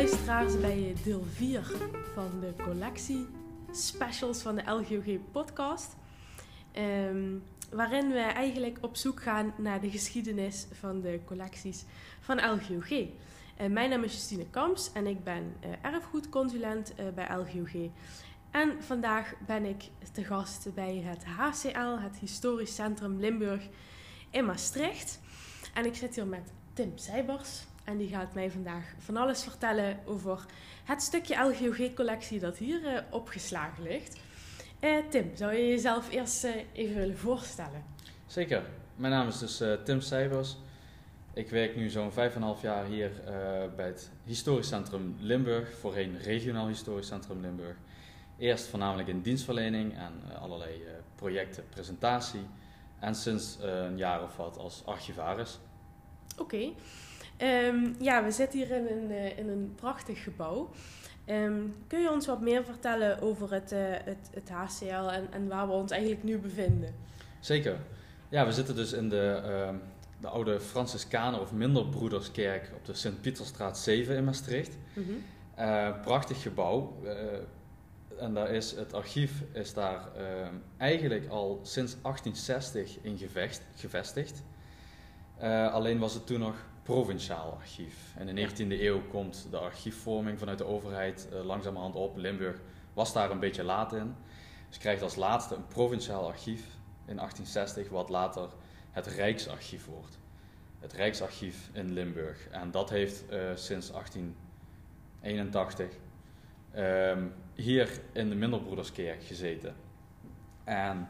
luisteraars bij deel 4 van de collectie specials van de LGOG podcast. Ehm, waarin we eigenlijk op zoek gaan naar de geschiedenis van de collecties van LGOG. Uh, mijn naam is Justine Kamps en ik ben uh, erfgoedconsulent uh, bij LGOG. En vandaag ben ik te gast bij het HCL, het Historisch Centrum Limburg in Maastricht. En ik zit hier met Tim Seibers. En die gaat mij vandaag van alles vertellen over het stukje LGOG-collectie dat hier uh, opgeslagen ligt. Uh, Tim, zou je jezelf eerst uh, even willen voorstellen? Zeker. Mijn naam is dus Tim Seibers. Ik werk nu zo'n 5,5 jaar hier bij het Historisch Centrum Limburg, voorheen Regionaal Historisch Centrum Limburg. Eerst voornamelijk in dienstverlening en allerlei projecten, presentatie. En sinds een jaar of wat als archivaris. Oké. Okay. Um, ja, we zitten hier in een, uh, in een prachtig gebouw. Um, kun je ons wat meer vertellen over het, uh, het, het HCL en, en waar we ons eigenlijk nu bevinden? Zeker. Ja, we zitten dus in de, uh, de oude Franciscaner of Minderbroederskerk op de Sint-Pieterstraat 7 in Maastricht. Mm -hmm. uh, prachtig gebouw. en daar is, het archief is daar ehm, eigenlijk al sinds 1860 in gevestigd. alleen was het toen nog provinciaal archief. En in de 19e eeuw komt de archiefvorming vanuit de overheid uh, langzamerhand op. Limburg was daar een beetje laat in. Dus krijgt als laatste een provinciaal archief in 1860, wat later het Rijksarchief wordt. Het Rijksarchief in Limburg. En dat heeft uh, sinds 1881 um, hier in de Minderbroederskerk gezeten. En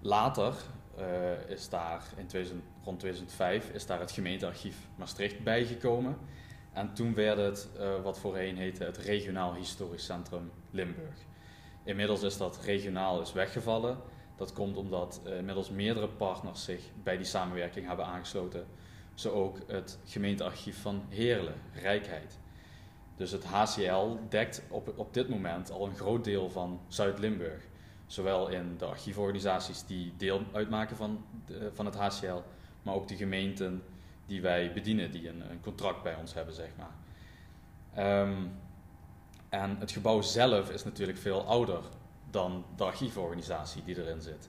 later uh, is daar in 2000, rond 2005 is daar het gemeentearchief Maastricht bijgekomen. En toen werd het uh, wat voorheen heette het Regionaal Historisch Centrum Limburg. Inmiddels is dat regionaal is weggevallen. Dat komt omdat uh, inmiddels meerdere partners zich bij die samenwerking hebben aangesloten. Zo ook het gemeentearchief van Heerlen, Rijkheid. Dus het HCL dekt op, op dit moment al een groot deel van Zuid-Limburg. Zowel in de archievorganisaties die deel uitmaken van, van het HCL, maar ook de gemeenten die wij bedienen, die een, een contract bij ons hebben, zeg maar. Um, en het gebouw zelf is natuurlijk veel ouder dan de archievorganisatie die erin zit.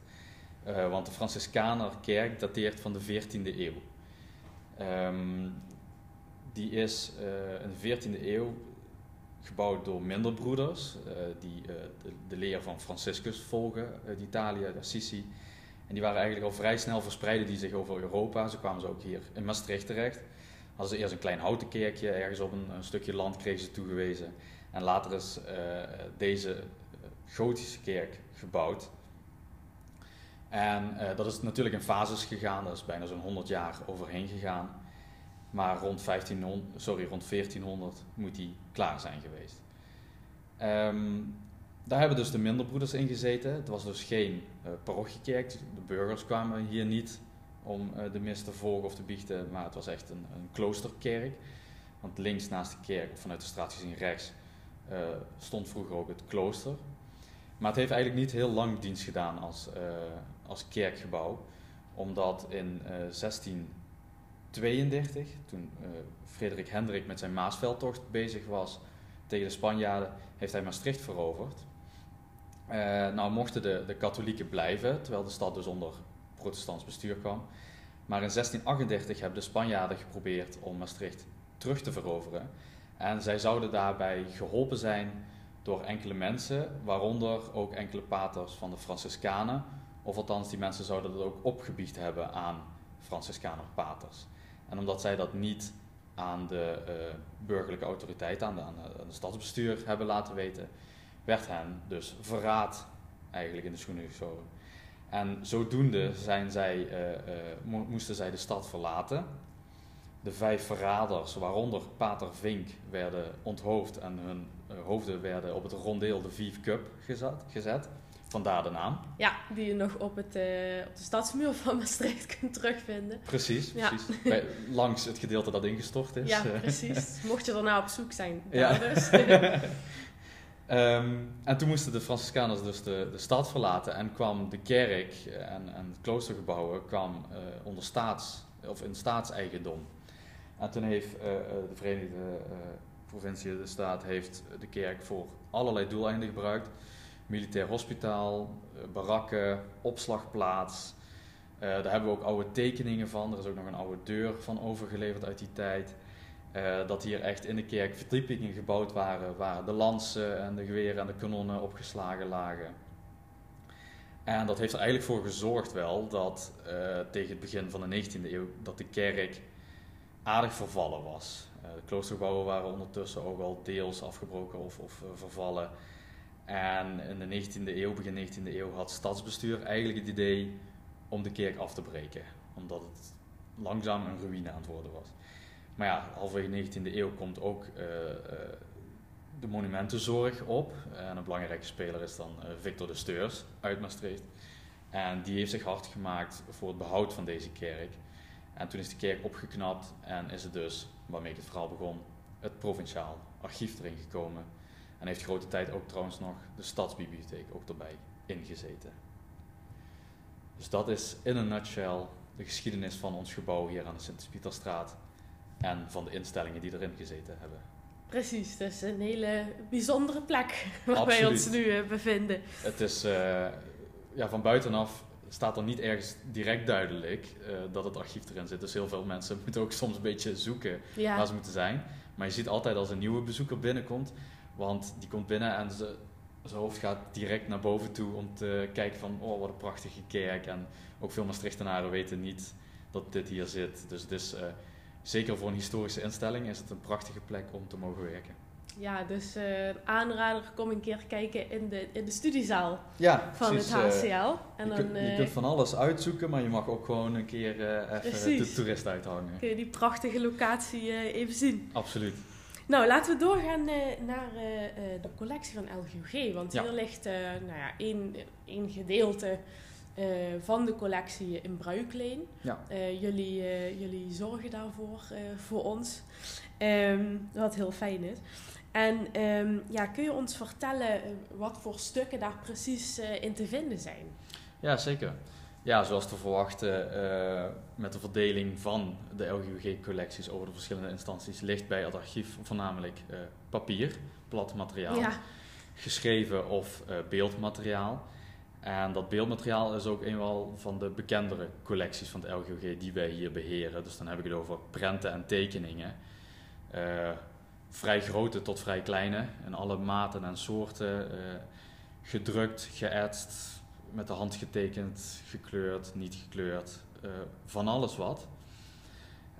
Uh, want de Franciscanerkerk dateert van de 14e eeuw. Um, die is uh, in de 14e eeuw gebouwd door minderbroeders, uh, die uh, de, de, leer van Franciscus volgen uit Italië, de Assisi. En die waren eigenlijk al vrij snel verspreiden die zich over Europa. Zo kwamen ze ook hier in Maastricht terecht. Hadden ze eerst een klein houten kerkje, ergens op een, stukje land kregen ze toegewezen. En later is deze gotische kerk gebouwd. En dat is natuurlijk in fases gegaan, dat is bijna zo'n 100 jaar overheen gegaan. Maar rond, 1500, sorry, rond 1400 moet die klaar zijn geweest. Um, daar hebben dus de minderbroeders in gezeten. Het was dus geen uh, parochiekerk. De burgers kwamen hier niet om uh, de mis te volgen of te biechten, maar het was echt een, een kloosterkerk. Want links naast de kerk, vanuit de straat gezien rechts, uh, stond vroeger ook het klooster. Maar het heeft eigenlijk niet heel lang dienst gedaan als, als kerkgebouw, omdat in 16 32, toen uh, Frederik Hendrik met zijn Maasveldtocht bezig was tegen de Spanjaarden, heeft hij Maastricht veroverd. Uh, nou mochten de, de katholieken blijven, terwijl de stad dus onder protestants bestuur kwam. Maar in 1638 hebben de Spanjaarden geprobeerd om Maastricht terug te veroveren. En zij zouden daarbij geholpen zijn door enkele mensen, waaronder ook enkele paters van de Franciscanen. Of althans, die mensen zouden dat ook opgebiecht hebben aan Franciscaner paters. En omdat zij dat niet aan de uh, burgerlijke autoriteit, aan de, aan, stadsbestuur hebben laten weten, werd hen dus verraad eigenlijk in de schoenen geschoven. En zodoende zijn zij, uh, uh, moesten zij de stad verlaten. De vijf verraders, waaronder Pater Vink, werden onthoofd en hun hoofden werden op het rondeel de Vive Cup gezet. gezet. Vandaar de naam. Ja, die je nog op, het, uh, op de stadsmuur van Maastricht kunt terugvinden. Precies, precies. Ja. Bij, langs het gedeelte dat ingestort is. Ja, precies. Mocht je nou op zoek zijn. Ja. Dus. um, en toen moesten de Franciscaners dus de, de stad verlaten en kwam de kerk en, en het kloostergebouwen kwam, uh, onder staats, of in staatseigendom. En toen heeft uh, de Verenigde provincie, de staat, heeft de kerk voor allerlei doeleinden gebruikt. Militair hospitaal, barakken, opslagplaats. daar hebben we ook oude tekeningen van. Er is ook nog een oude deur van overgeleverd uit die tijd. Uh, dat hier echt in de kerk verdiepingen gebouwd waren waar de lansen en de geweren en de kanonnen opgeslagen lagen. En dat heeft er eigenlijk voor gezorgd wel dat tegen het begin van de 19e eeuw dat de kerk aardig vervallen was. De kloostergebouwen waren ondertussen ook al deels afgebroken of, of vervallen. En in de 19e eeuw, begin 19e eeuw, had stadsbestuur eigenlijk het idee om de kerk af te breken. Omdat het langzaam een ruïne aan het worden was. Maar ja, halverwege de 19e eeuw komt ook uh, de monumentenzorg op. En een belangrijke speler is dan uh, Victor de Steurs uit Maastricht. En die heeft zich hard gemaakt voor het behoud van deze kerk. En toen is de kerk opgeknapt en is het dus, waarmee ik het verhaal begon, het provinciaal archief erin gekomen. En heeft grote tijd ook trouwens nog de stadsbibliotheek ook erbij ingezeten. Dus dat is in een nutshell de geschiedenis van ons gebouw hier aan de Sint-Pieterstraat en van de instellingen die erin gezeten hebben. Precies, dat is een hele bijzondere plek waar wij ons nu uh, bevinden. Het is uh, ja, van buitenaf staat er niet ergens direct duidelijk uh, dat het archief erin zit. Dus heel veel mensen moeten ook soms een beetje zoeken waar ze moeten zijn. Maar je ziet altijd als een nieuwe bezoeker binnenkomt, want die komt binnen en ze, zijn hoofd gaat direct naar boven toe om te kijken van, oh wat een prachtige kerk. En ook veel Maastrichtenaren weten niet dat dit hier zit. Dus het is zeker voor een historische instelling is het een prachtige plek om te mogen werken. Ja, dus uh, aanrader, kom een keer kijken in de, in de studiezaal ja, van het HCL. Eh, en je, dan, kunt, je kunt van alles uitzoeken, maar je mag ook gewoon een keer even de toerist uithangen. Kun je die prachtige locatie even zien. Absoluut. Nou, laten we doorgaan naar de collectie van LGUG. Want hier ligt nou ja, één, één gedeelte uh, van de collectie in bruikleen. Ja. Uh, jullie, uh, jullie zorgen daarvoor voor ons, um, wat heel fijn is. En um, ja, kun je ons vertellen wat voor stukken daar precies in te vinden zijn? Ja, zeker. Ja, zoals te verwachten, met de verdeling van de LGUG-collecties over de verschillende instanties, ligt bij het archief voornamelijk papier, plat materiaal, ja. geschreven of beeldmateriaal. En dat beeldmateriaal is ook een van de bekendere collecties van het LGOG die wij hier beheren. Dus dan heb ik het over prenten en tekeningen. Vrij grote tot vrij kleine, in alle maten en soorten. Gedrukt, geëtst, met de hand getekend, gekleurd, niet gekleurd. Uh, van alles wat.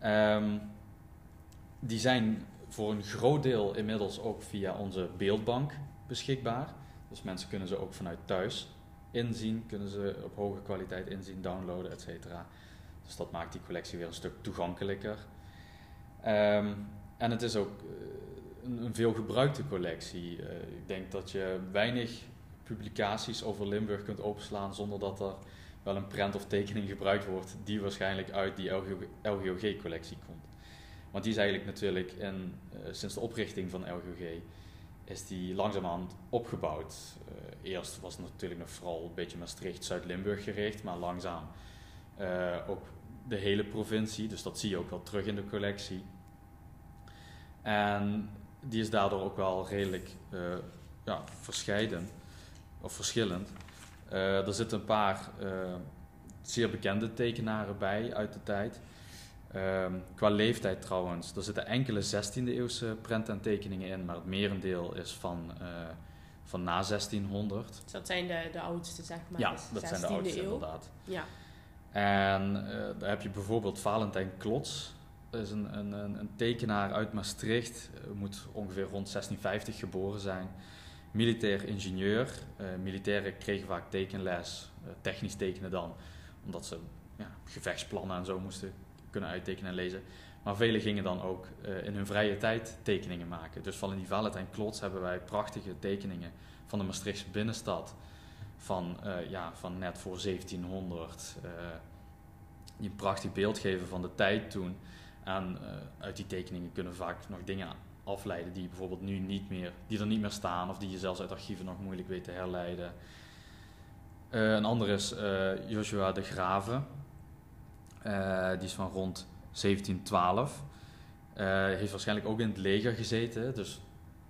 Um, die zijn voor een groot deel inmiddels ook via onze beeldbank beschikbaar. Dus mensen kunnen ze ook vanuit thuis inzien, kunnen ze op hoge kwaliteit inzien, downloaden, et cetera. Dus dat maakt die collectie weer een stuk toegankelijker. Um, en het is ook uh, een, een veel gebruikte collectie. Uh, ik denk dat je weinig publicaties over Limburg kunt openslaan zonder dat er wel een prent of tekening gebruikt wordt die waarschijnlijk uit die LGOG-collectie komt. Want die is eigenlijk natuurlijk in, uh, sinds de oprichting van LGOG is die langzaamaan opgebouwd. Uh, eerst was het natuurlijk nog vooral een beetje Maastricht, Zuid-Limburg gericht, maar langzaam uh, ook de hele provincie. Dus dat zie je ook wel terug in de collectie. En die is daardoor ook wel redelijk ja, verscheiden of verschillend. er zitten een paar zeer bekende tekenaren bij uit de tijd. Um, qua leeftijd trouwens, er zitten enkele 16e eeuwse prenten en tekeningen in, maar het merendeel is van, uh, van na 1600. Dus dat zijn de, de oudste, zeg maar. Ja, dat zijn de oudste eeuw. inderdaad. Ja. En uh, daar heb je bijvoorbeeld Valentijn Klots. Dat is een, een, een tekenaar uit Maastricht, moet ongeveer rond 1650 geboren zijn. Militair ingenieur. militairen kregen vaak tekenles, technisch tekenen dan, omdat ze ja, gevechtsplannen en zo moesten kunnen uittekenen en lezen. Maar velen gingen dan ook uh, in hun vrije tijd tekeningen maken. Dus van die Valentijn Klots hebben wij prachtige tekeningen van de Maastrichtse binnenstad. Van, ja, van net voor 1700. Uh, eh, die een prachtig beeld geven van de tijd toen. En uit die tekeningen kunnen vaak nog dingen afleiden die bijvoorbeeld nu niet meer, die er niet meer staan. Of die je zelfs uit archieven nog moeilijk weet te herleiden. een andere is Joshua de Graven. Uh, die is van rond 1712. heeft waarschijnlijk ook in het leger gezeten, dus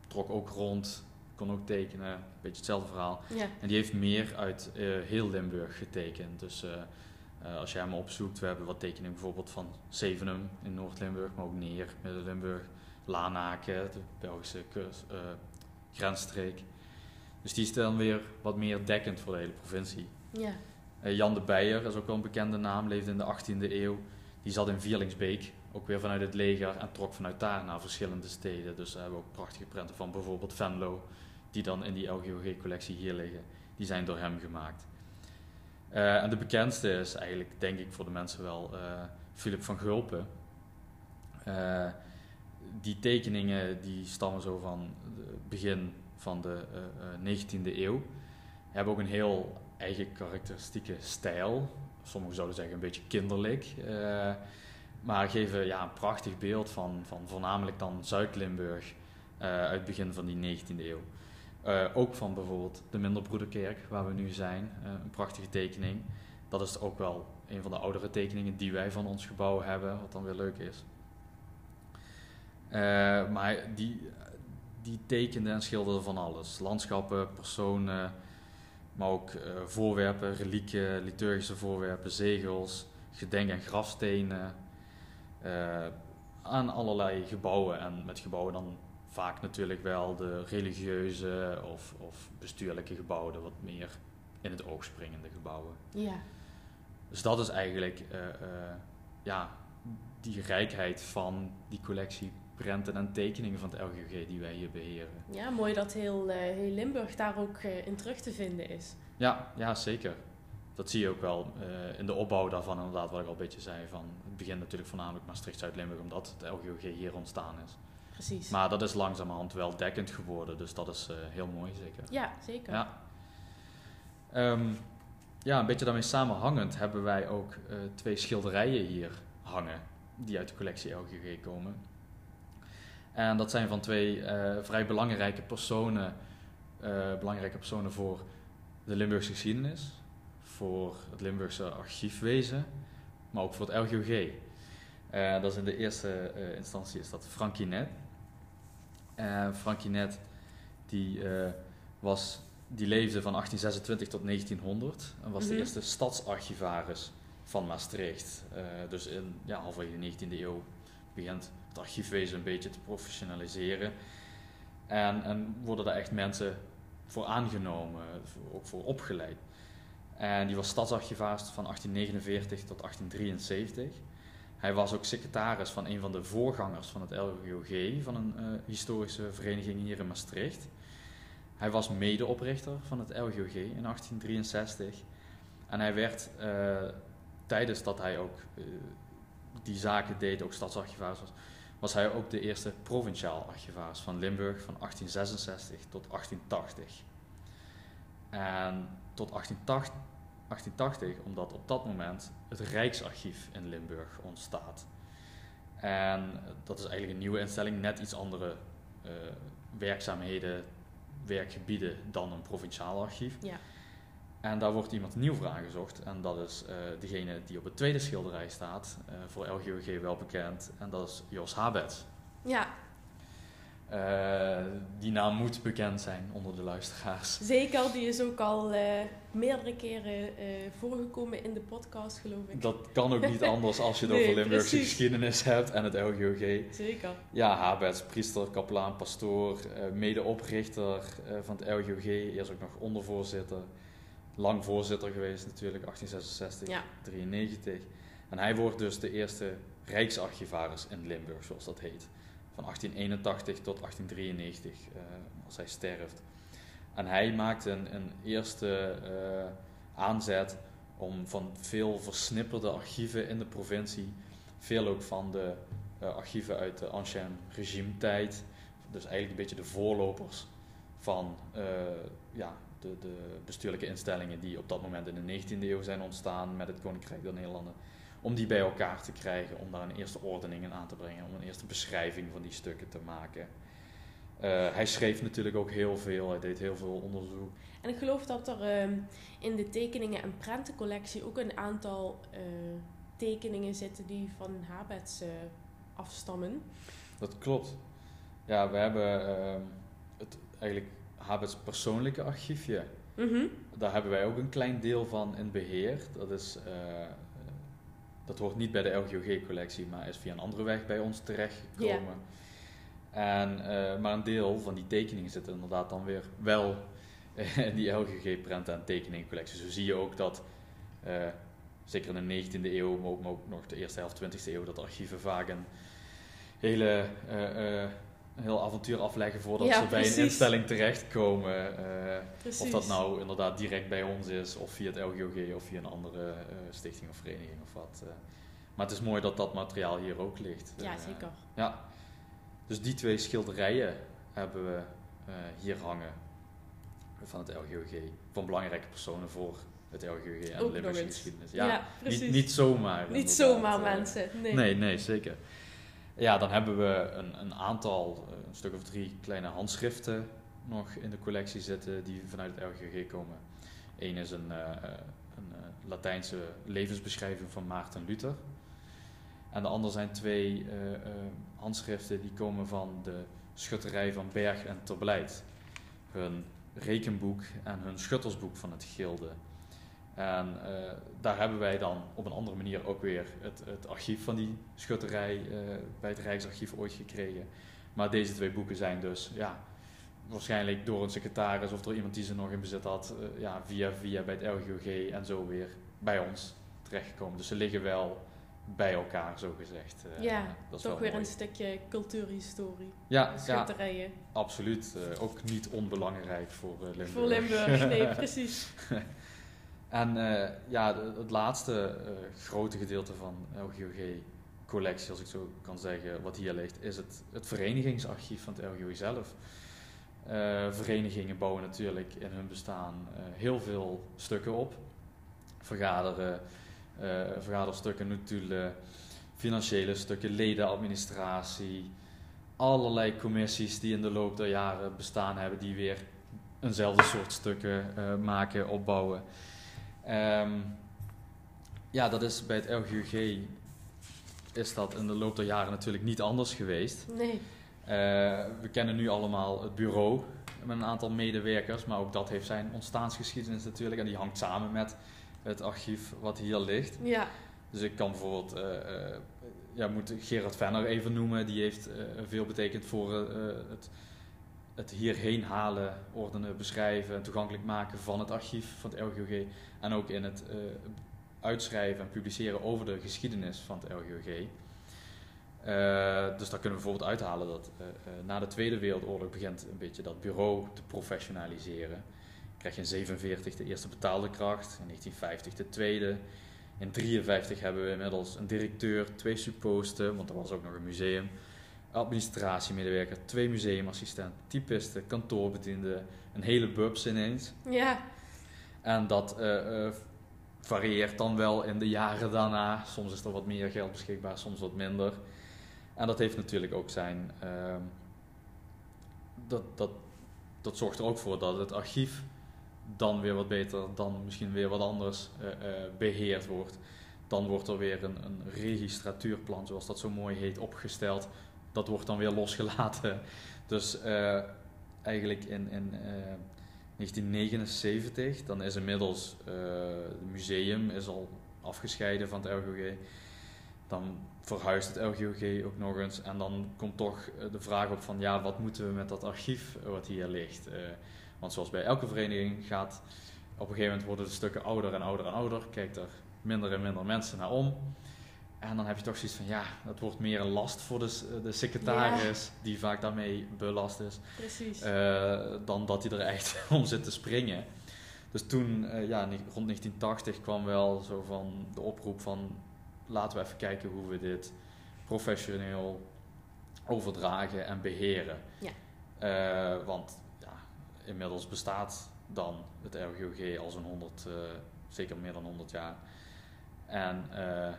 trok ook rond, kon ook tekenen, een beetje hetzelfde verhaal. Ja. En die heeft meer uit heel Limburg getekend. Dus als je hem opzoekt, we hebben wat tekeningen bijvoorbeeld van Zevenum in Noord-Limburg, maar ook Neer, Midden-Limburg, Lanaken, de Belgische grensstreek. Dus die is dan weer wat meer dekkend voor de hele provincie. Ja. Uh, Jan de Beijer is ook wel een bekende naam, leefde in de 18e eeuw. Die zat in Vierlingsbeek, ook weer vanuit het leger en trok vanuit daar naar verschillende steden. Dus we hebben ook prachtige prenten van bijvoorbeeld Venlo, die dan in die LGOG-collectie hier liggen. Die zijn door hem gemaakt. Uh, en de bekendste is eigenlijk, denk ik, voor de mensen wel Philip van Gulpen. Die tekeningen die stammen zo van het begin van de 19e eeuw. Hebben ook een heel eigen karakteristieke stijl. Sommigen zouden zeggen een beetje kinderlijk. Uh, maar geven ja, een prachtig beeld van, van voornamelijk dan Zuid-Limburg uit het begin van die 19e eeuw. Ook van bijvoorbeeld de Minderbroederkerk, waar we nu zijn. een prachtige tekening. Dat is ook wel een van de oudere tekeningen die wij van ons gebouw hebben, wat dan weer leuk is. Maar die, die tekende en schilderde van alles. Landschappen, personen, maar ook uh, voorwerpen, relieken, liturgische voorwerpen, zegels, gedenk- en grafstenen. Uh, aan allerlei gebouwen. En met gebouwen dan vaak natuurlijk wel de religieuze of, of bestuurlijke gebouwen, wat meer in het oog springende gebouwen. Ja. Dus dat is eigenlijk ja, die rijkheid van die collectie prenten en tekeningen van het LGG die wij hier beheren. Ja, mooi dat heel, uh, heel Limburg daar ook uh, in terug te vinden is. Ja, ja zeker. Dat zie je ook wel uh, in de opbouw daarvan, inderdaad, wat ik al een beetje zei. Van, het begint natuurlijk voornamelijk Maastricht-Zuid-Limburg, omdat het LGG hier ontstaan is. Precies. Maar dat is langzamerhand wel dekkend geworden, dus dat is heel mooi, zeker. Ja, zeker. Ja. Um, ja, een beetje daarmee samenhangend hebben wij ook twee schilderijen hier hangen, die uit de collectie LGG komen. En dat zijn van twee uh, vrij belangrijke personen, uh, belangrijke personen voor de Limburgse geschiedenis, voor het Limburgse archiefwezen, maar ook voor het LGOG. Uh, dat is in de eerste instantie is dat Frankie Net. Frankie Net die, was, die leefde van 1826 tot 1900 en was mm -hmm. de eerste stadsarchivaris van Maastricht. dus in ja, halverwege de 19e eeuw begint het archiefwezen een beetje te professionaliseren. En, en worden daar echt mensen voor aangenomen, ook voor opgeleid. En die was stadsarchivaris van 1849 tot 1873. Hij was ook secretaris van een van de voorgangers van het LGOG, van een uh, historische vereniging hier in Maastricht. Hij was medeoprichter van het LGOG in 1863. En hij werd uh, tijdens dat hij ook uh, die zaken deed, ook stadsarchivaris was, was hij ook de eerste provinciaal archivaris van Limburg van 1866 tot 1880. En tot 1880, 1880 omdat op dat moment het Rijksarchief in Limburg ontstaat. En dat is eigenlijk een nieuwe instelling, net iets andere uh, werkzaamheden, werkgebieden dan een provinciaal archief. Ja. En daar wordt iemand nieuw voor aangezocht. En dat is uh, degene die op het tweede schilderij staat, uh, voor LGOG wel bekend. En dat is Jos Habets. Ja. Uh, die naam moet bekend zijn onder de luisteraars. Zeker, die is ook al meerdere keren voorgekomen in de podcast, geloof ik. Dat kan ook niet anders als je het nee, over Limburgse precies. geschiedenis hebt en het LGOG. Zeker. Ja, Habets, priester, kapelaan, pastoor, medeoprichter van het LGOG, eerst ook nog ondervoorzitter lang voorzitter geweest natuurlijk, 1866, ja. 93. En hij wordt dus de eerste Rijksarchivaris in Limburg, zoals dat heet. Van 1881 tot 1893, uh, als hij sterft. En hij maakt een, een eerste uh, aanzet om van veel versnipperde archieven in de provincie, veel ook van de uh, archieven uit de ancien regime tijd, dus eigenlijk een beetje de voorlopers van ja, de, de, bestuurlijke instellingen die op dat moment in de 19e eeuw zijn ontstaan met het Koninkrijk der Nederlanden, om die bij elkaar te krijgen, om daar een eerste ordening in aan te brengen, om een eerste beschrijving van die stukken te maken. Uh, hij schreef natuurlijk ook heel veel, hij deed heel veel onderzoek. En ik geloof dat er uh, in de tekeningen- en prentencollectie ook een aantal uh, tekeningen zitten die van Habets afstammen. Dat klopt. Ja, we hebben ehm, het eigenlijk Habits persoonlijke archiefje. Mhm. Daar hebben wij ook een klein deel van in beheer. Dat, is, eh, dat hoort niet bij de LGOG-collectie, maar is via een andere weg bij ons terechtgekomen. En, eh, maar een deel van die tekeningen zit inderdaad dan weer wel in die LGG-prenten en tekeningcollectie. Zo zie je ook dat, eh, zeker in de 19e eeuw, maar ook, maar ook nog de eerste helft 20e eeuw, dat archieven vaak een hele een heel avontuur afleggen voordat Ja, ze bij precies. een instelling terechtkomen. Precies. of dat nou inderdaad direct bij ons is, of via het LGOG, of via een andere eh, stichting of vereniging of wat. eh. Maar het is mooi dat dat materiaal hier ook ligt. Ja, zeker. ja. Dus die twee schilderijen hebben we hier hangen van het LGOG. Van belangrijke personen voor het LGOG en Ook de Limburgse geschiedenis. Ja, Ja, precies. niet, niet zomaar. Niet zomaar mensen. Nee. Nee, nee, zeker. Ja, dan hebben we een, een aantal, een stuk of drie kleine handschriften nog in de collectie zitten die vanuit het LGG komen. Eén is een, eh, eh, een eh, Latijnse levensbeschrijving van Maarten Luther. En de andere zijn twee handschriften die komen van de schutterij van Berg en Terblijt. Hun rekenboek en hun schuttersboek van het gilde. En eh, daar hebben wij dan op een andere manier ook weer het, het archief van die schutterij eh, bij het Rijksarchief ooit gekregen. Maar deze twee boeken zijn dus ja, waarschijnlijk door een secretaris of door iemand die ze nog in bezit had, eh, ja, via via bij het LGOG en zo weer bij ons terechtgekomen. Dus ze liggen wel bij elkaar, zo gezegd. Ja, dat is Toch wel weer mooi. een stukje cultuurhistorie. Ja, ja, Schutterijen. absoluut. Eh, ook niet onbelangrijk voor Limburg. Voor Limburg, nee, precies. En eh, ja, het laatste eh, grote gedeelte van LGOG-collectie, als ik zo kan zeggen, wat hier ligt, is het, het verenigingsarchief van het LGOG zelf. Eh, verenigingen bouwen natuurlijk in hun bestaan heel veel stukken op. Vergaderen, eh, vergaderstukken, notulen, financiële stukken, ledenadministratie. Allerlei commissies die in de loop der jaren bestaan hebben, die weer eenzelfde soort stukken maken, opbouwen. Ehm, ja, dat is bij het LGUG is dat in de loop der jaren natuurlijk niet anders geweest. Nee. Eh, we kennen nu allemaal het bureau met een aantal medewerkers, maar ook dat heeft zijn ontstaansgeschiedenis natuurlijk en die hangt samen met het archief wat hier ligt. Ja, Dus ik kan bijvoorbeeld, eh, eh, ja, moet Gerard Venner even noemen, die heeft veel betekend voor het, het hierheen halen, ordenen, beschrijven en toegankelijk maken van het archief van het LGOG. En ook in het eh, uitschrijven en publiceren over de geschiedenis van het LGOG. Eh, dus daar kunnen we bijvoorbeeld uithalen dat eh, na de Tweede Wereldoorlog begint een beetje dat bureau te professionaliseren. Krijg je in 47 de eerste betaalde kracht, in 1950 de tweede. In 1953 hebben we inmiddels een directeur, twee supposten, want er was ook nog een museum, administratiemedewerker, twee museumassistenten, typisten, kantoorbedienden, een hele bubs ineens. ja, En dat eh, eh, varieert dan wel in de jaren daarna. Soms is er wat meer geld beschikbaar, soms wat minder. En dat heeft natuurlijk ook zijn. ehm, dat, dat, dat zorgt er ook voor dat het archief dan weer wat beter, dan misschien weer wat anders eh, beheerd wordt. Dan wordt er weer een, een registratuurplan, zoals dat zo mooi heet, opgesteld. Dat wordt dan weer losgelaten. Dus eh, eigenlijk in, in eh, 1979, dan is inmiddels eh, het museum is al afgescheiden van het LGOG. Dan verhuist het LGOG ook nog eens. En dan komt toch eh, de vraag op van ja, wat moeten we met dat archief eh, wat hier ligt? Eh, want zoals bij elke vereniging gaat, op een gegeven moment worden de stukken ouder en ouder en ouder. Kijkt er minder en minder mensen naar om. En dan heb je toch zoiets van ja, dat wordt meer een last voor de, s- de secretaris, die vaak daarmee belast is. precies. Eh, dan dat hij er echt om zit te springen. Dus toen, eh, ja, rond 1980 kwam wel zo van de oproep van laten we even kijken hoe we dit professioneel overdragen en beheren. Ja. Eh, want ja, inmiddels bestaat dan het LGOG al zo'n 100, eh, zeker meer dan 100 jaar. En eh,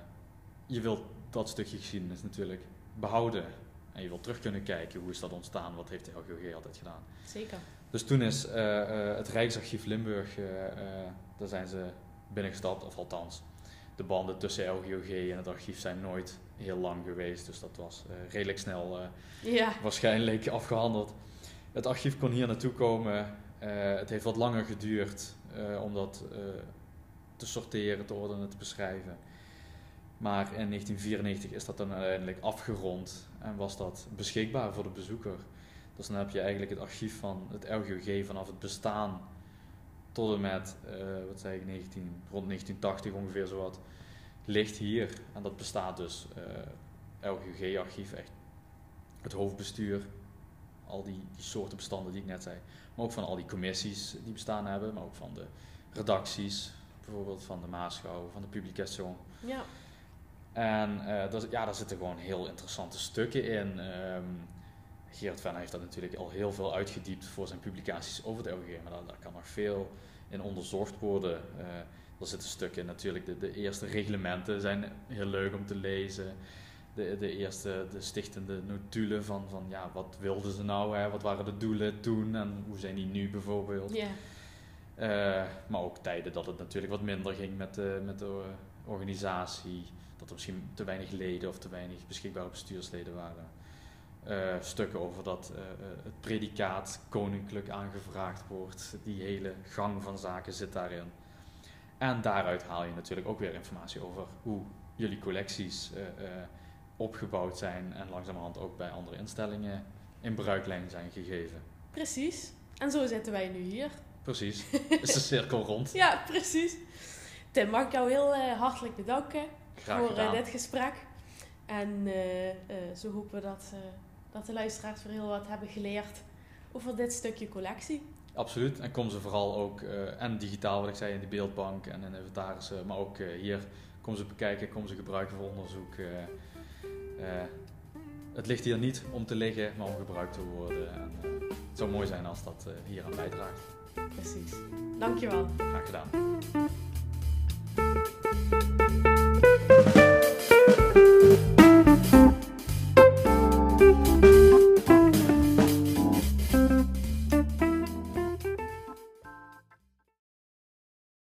je wilt dat stukje geschiedenis natuurlijk behouden. En je wilt terug kunnen kijken hoe is dat ontstaan, wat heeft de LGOG altijd gedaan. Zeker. Dus toen is eh, eh, het Rijksarchief Limburg, eh, daar zijn ze binnengestapt, of althans, de banden tussen LGOG en het archief zijn nooit heel lang geweest. Dus dat was redelijk snel ja. waarschijnlijk afgehandeld. Het archief kon hier naartoe komen. het heeft wat langer geduurd om dat te sorteren, te ordenen, te beschrijven. Maar in 1994 is dat dan uiteindelijk afgerond en was dat beschikbaar voor de bezoeker. Dus dan heb je eigenlijk het archief van het LGOG vanaf het bestaan tot en met, uh, wat zei ik, 19, rond 1980 ongeveer zowat, ligt hier. En dat bestaat dus, uh, LGOG-archief, echt het hoofdbestuur, al die, die soorten bestanden die ik net zei. Maar ook van al die commissies die bestaan hebben, maar ook van de redacties, bijvoorbeeld van de Maasgouw, van de Publication. Ja. En uh, ja, daar zitten gewoon heel interessante stukken in. Um, Gerard Venner heeft dat natuurlijk al heel veel uitgediept voor zijn publicaties over het LGG, maar daar, kan nog veel in onderzocht worden. Uh, er zitten stukken in natuurlijk, de, de, eerste reglementen zijn heel leuk om te lezen. De, de eerste, de stichtende notulen van, van ja, wat wilden ze nou, hè? wat waren de doelen toen en hoe zijn die nu bijvoorbeeld. Yeah. Uh, maar ook tijden dat het natuurlijk wat minder ging met de, met de organisatie dat er misschien te weinig leden of te weinig beschikbare bestuursleden waren. Uh, stukken over dat uh, het predicaat koninklijk aangevraagd wordt. Die hele gang van zaken zit daarin. En daaruit haal je natuurlijk ook weer informatie over hoe jullie collecties uh, opgebouwd zijn en langzamerhand ook bij andere instellingen in bruiklijn zijn gegeven. Precies. En zo zitten wij nu hier. Precies. Is de cirkel rond. ja, precies. Tim, mag ik jou heel hartelijk bedanken voor uh, dit gesprek. En uh, zo hopen we dat, dat de luisteraars voor heel wat hebben geleerd over dit stukje collectie. Absoluut. En kom ze vooral ook, en digitaal wat ik zei, in de beeldbank en in inventarissen, maar ook hier, kom ze bekijken, kom ze gebruiken voor onderzoek. het ligt hier niet om te liggen, maar om gebruikt te worden. En, het zou mooi zijn als dat hier aan bijdraagt. Precies. Dankjewel. Graag gedaan.